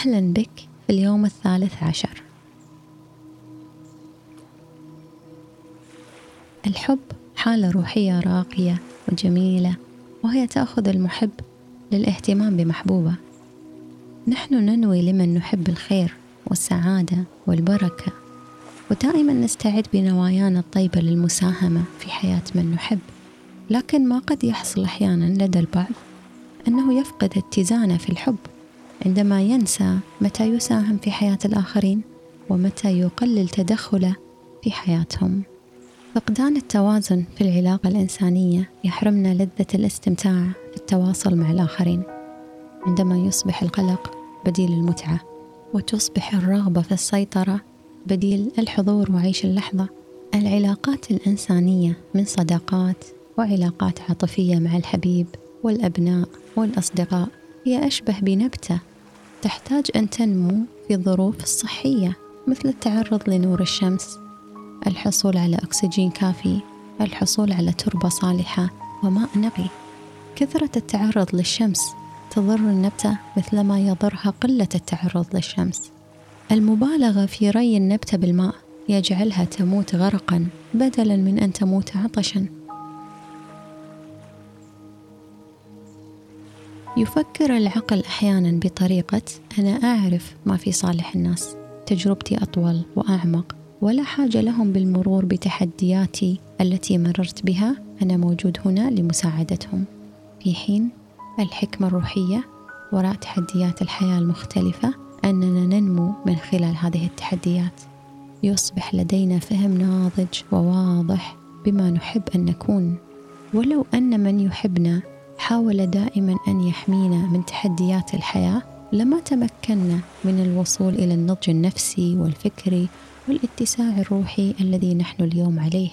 أهلا بك في اليوم الثالث عشر. الحب حالة روحية راقية وجميلة وهي تأخذ المحب للاهتمام بمحبوبة. نحن ننوي لمن نحب الخير والسعادة والبركة ودائما نستعد بنوايانا الطيبة للمساهمة في حياة من نحب. لكن ما قد يحصل أحيانا لدى البعض أنه يفقد اتزانه في الحب. عندما ينسى متى يساهم في حياة الآخرين ومتى يقلل تدخله في حياتهم. فقدان التوازن في العلاقة الإنسانية يحرمنا لذة الاستمتاع في التواصل مع الآخرين. عندما يصبح القلق بديل المتعة وتصبح الرغبة في السيطرة بديل الحضور وعيش اللحظة العلاقات الإنسانية من صداقات وعلاقات عاطفية مع الحبيب والأبناء والأصدقاء هي أشبه بنبتة تحتاج أن تنمو في الظروف الصحية مثل التعرض لنور الشمس الحصول على أكسجين كافي الحصول على تربة صالحة وماء نقي كثرة التعرض للشمس تضر النبتة مثلما يضرها قلة التعرض للشمس. المبالغة في ري النبتة بالماء يجعلها تموت غرقا بدلا من أن تموت عطشا. يفكر العقل أحيانا بطريقة أنا أعرف ما في صالح الناس تجربتي أطول وأعمق ولا حاجة لهم بالمرور بتحدياتي التي مررت بها أنا موجود هنا لمساعدتهم. في حين الحكمة الروحية وراء تحديات الحياة المختلفة أننا ننمو من خلال هذه التحديات. يصبح لدينا فهم ناضج وواضح بما نحب أن نكون. ولو أن من يحبنا حاول دائما أن يحمينا من تحديات الحياة لما تمكنا من الوصول إلى النضج النفسي والفكري والاتساع الروحي الذي نحن اليوم عليه.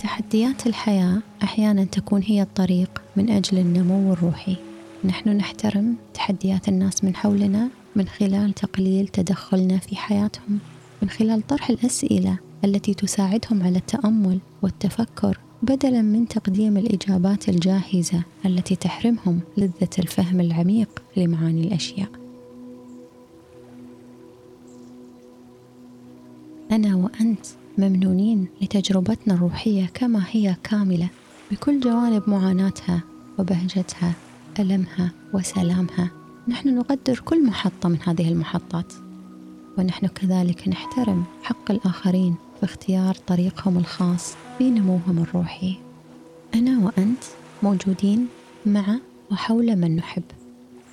تحديات الحياة أحيانا تكون هي الطريق من أجل النمو الروحي. نحن نحترم تحديات الناس من حولنا من خلال تقليل تدخلنا في حياتهم من خلال طرح الأسئلة التي تساعدهم على التأمل والتفكر. بدلا من تقديم الإجابات الجاهزة التي تحرمهم لذة الفهم العميق لمعاني الأشياء. أنا وأنت ممنونين لتجربتنا الروحية كما هي كاملة بكل جوانب معاناتها وبهجتها ألمها وسلامها. نحن نقدر كل محطة من هذه المحطات ونحن كذلك نحترم حق الآخرين. في اختيار طريقهم الخاص في نموهم الروحي. أنا وأنت موجودين مع وحول من نحب.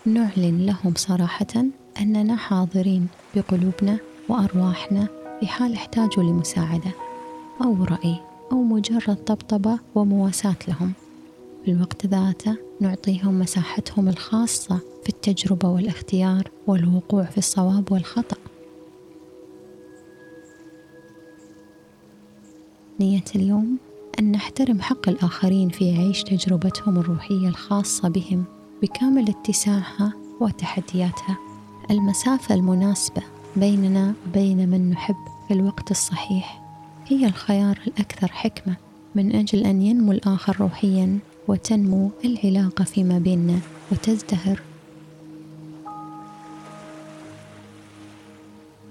نعلن لهم صراحة أننا حاضرين بقلوبنا وأرواحنا في حال احتاجوا لمساعدة أو رأي أو مجرد طبطبة ومواساة لهم. في الوقت ذاته نعطيهم مساحتهم الخاصة في التجربة والاختيار والوقوع في الصواب والخطأ. نية اليوم أن نحترم حق الآخرين في عيش تجربتهم الروحية الخاصة بهم بكامل اتساعها وتحدياتها. المسافة المناسبة بيننا وبين من نحب في الوقت الصحيح هي الخيار الأكثر حكمة من أجل أن ينمو الآخر روحيا وتنمو العلاقة فيما بيننا وتزدهر.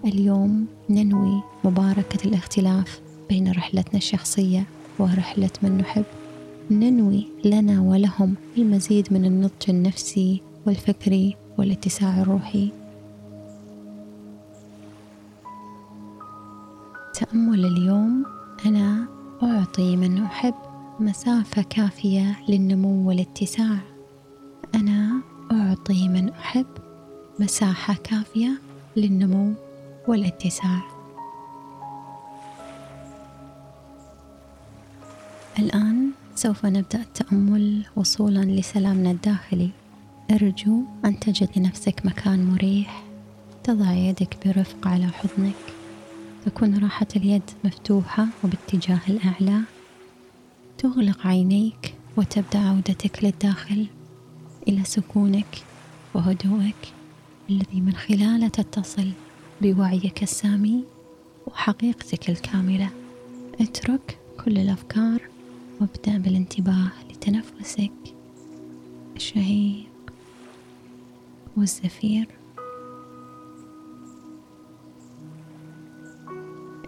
اليوم ننوي مباركة الاختلاف بين رحلتنا الشخصية ورحلة من نحب. ننوي لنا ولهم المزيد من النضج النفسي والفكري والاتساع الروحي. تأمل اليوم أنا أعطي من أحب مسافة كافية للنمو والاتساع. أنا أعطي من أحب مساحة كافية للنمو والاتساع. الآن سوف نبدأ التأمل وصولا لسلامنا الداخلي. أرجو أن تجد لنفسك مكان مريح تضع يدك برفق على حضنك تكون راحة اليد مفتوحة وباتجاه الأعلى تغلق عينيك وتبدأ عودتك للداخل إلى سكونك وهدوءك الذي من خلاله تتصل بوعيك السامي وحقيقتك الكاملة. اترك كل الأفكار وابدأ بالانتباه لتنفسك. الشهيق والزفير.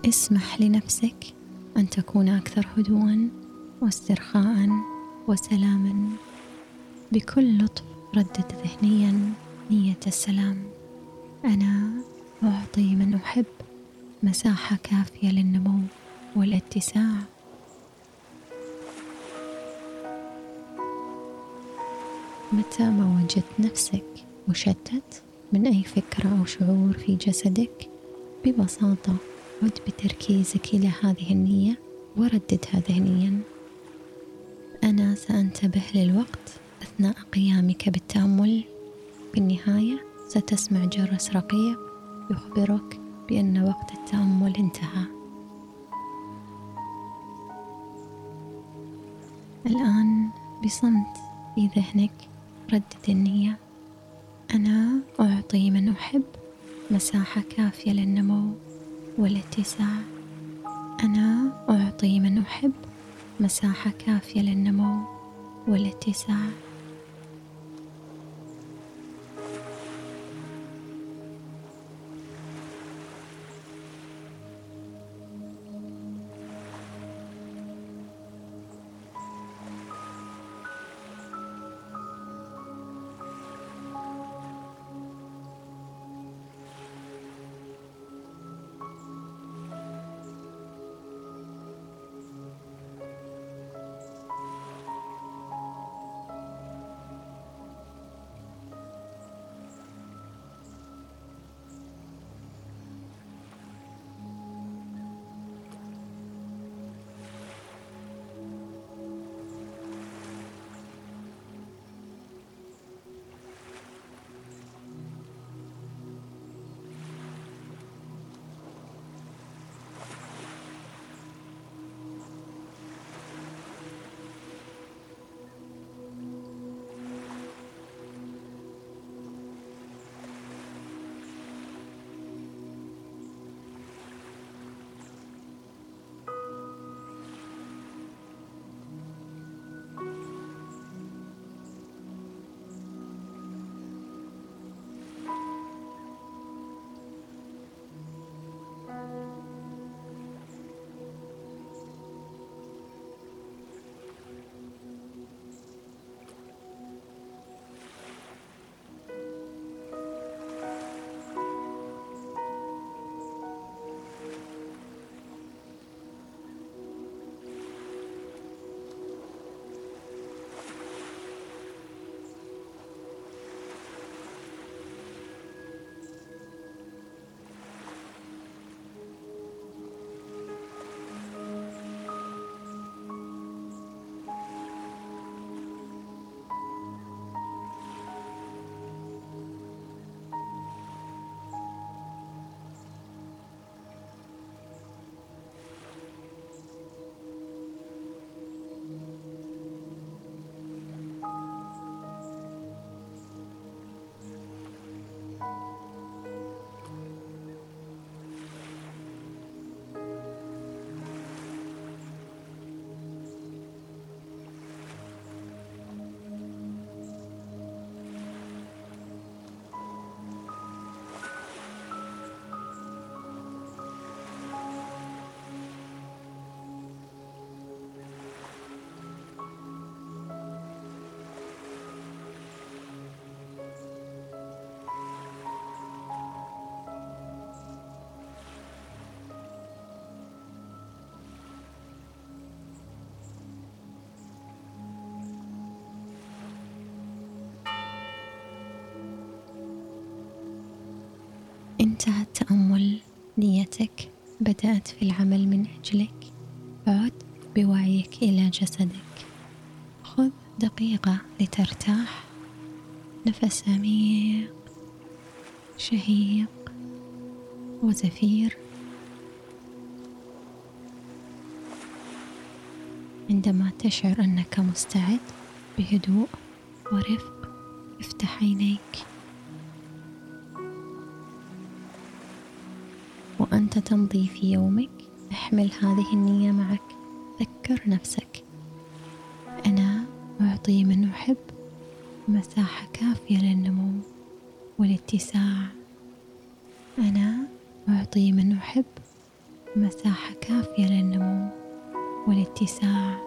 اسمح لنفسك أن تكون أكثر هدوءا واسترخاء وسلاما. بكل لطف ردد ذهنيا نية السلام. أنا أعطي من أحب مساحة كافية للنمو والاتساع. متى ما وجدت نفسك مشتت من أي فكرة أو شعور في جسدك؟ ببساطة عد بتركيزك إلى هذه النية ورددها ذهنيا أنا سأنتبه للوقت أثناء قيامك بالتأمل. بالنهاية ستسمع جرس رقيق يخبرك بأن وقت التأمل انتهى. الآن بصمت في ذهنك ردد النية أنا أعطي من أحب مساحة كافية للنمو والاتساع. أنا أعطي من أحب مساحة كافية للنمو والاتساع. انتهى التأمل نيتك. بدأت في العمل من أجلك. عد بوعيك إلى جسدك. خذ دقيقة لترتاح. نفس عميق شهيق وزفير. عندما تشعر أنك مستعد بهدوء ورفق افتح عينيك. وأنت تمضي في يومك أحمل هذه النية معك. ذكر نفسك. أنا أعطي من أحب مساحة كافية للنمو والاتساع. أنا أعطي من أحب مساحة كافية للنمو والاتساع.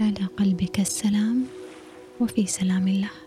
على قلبك السلام وفي سلام الله.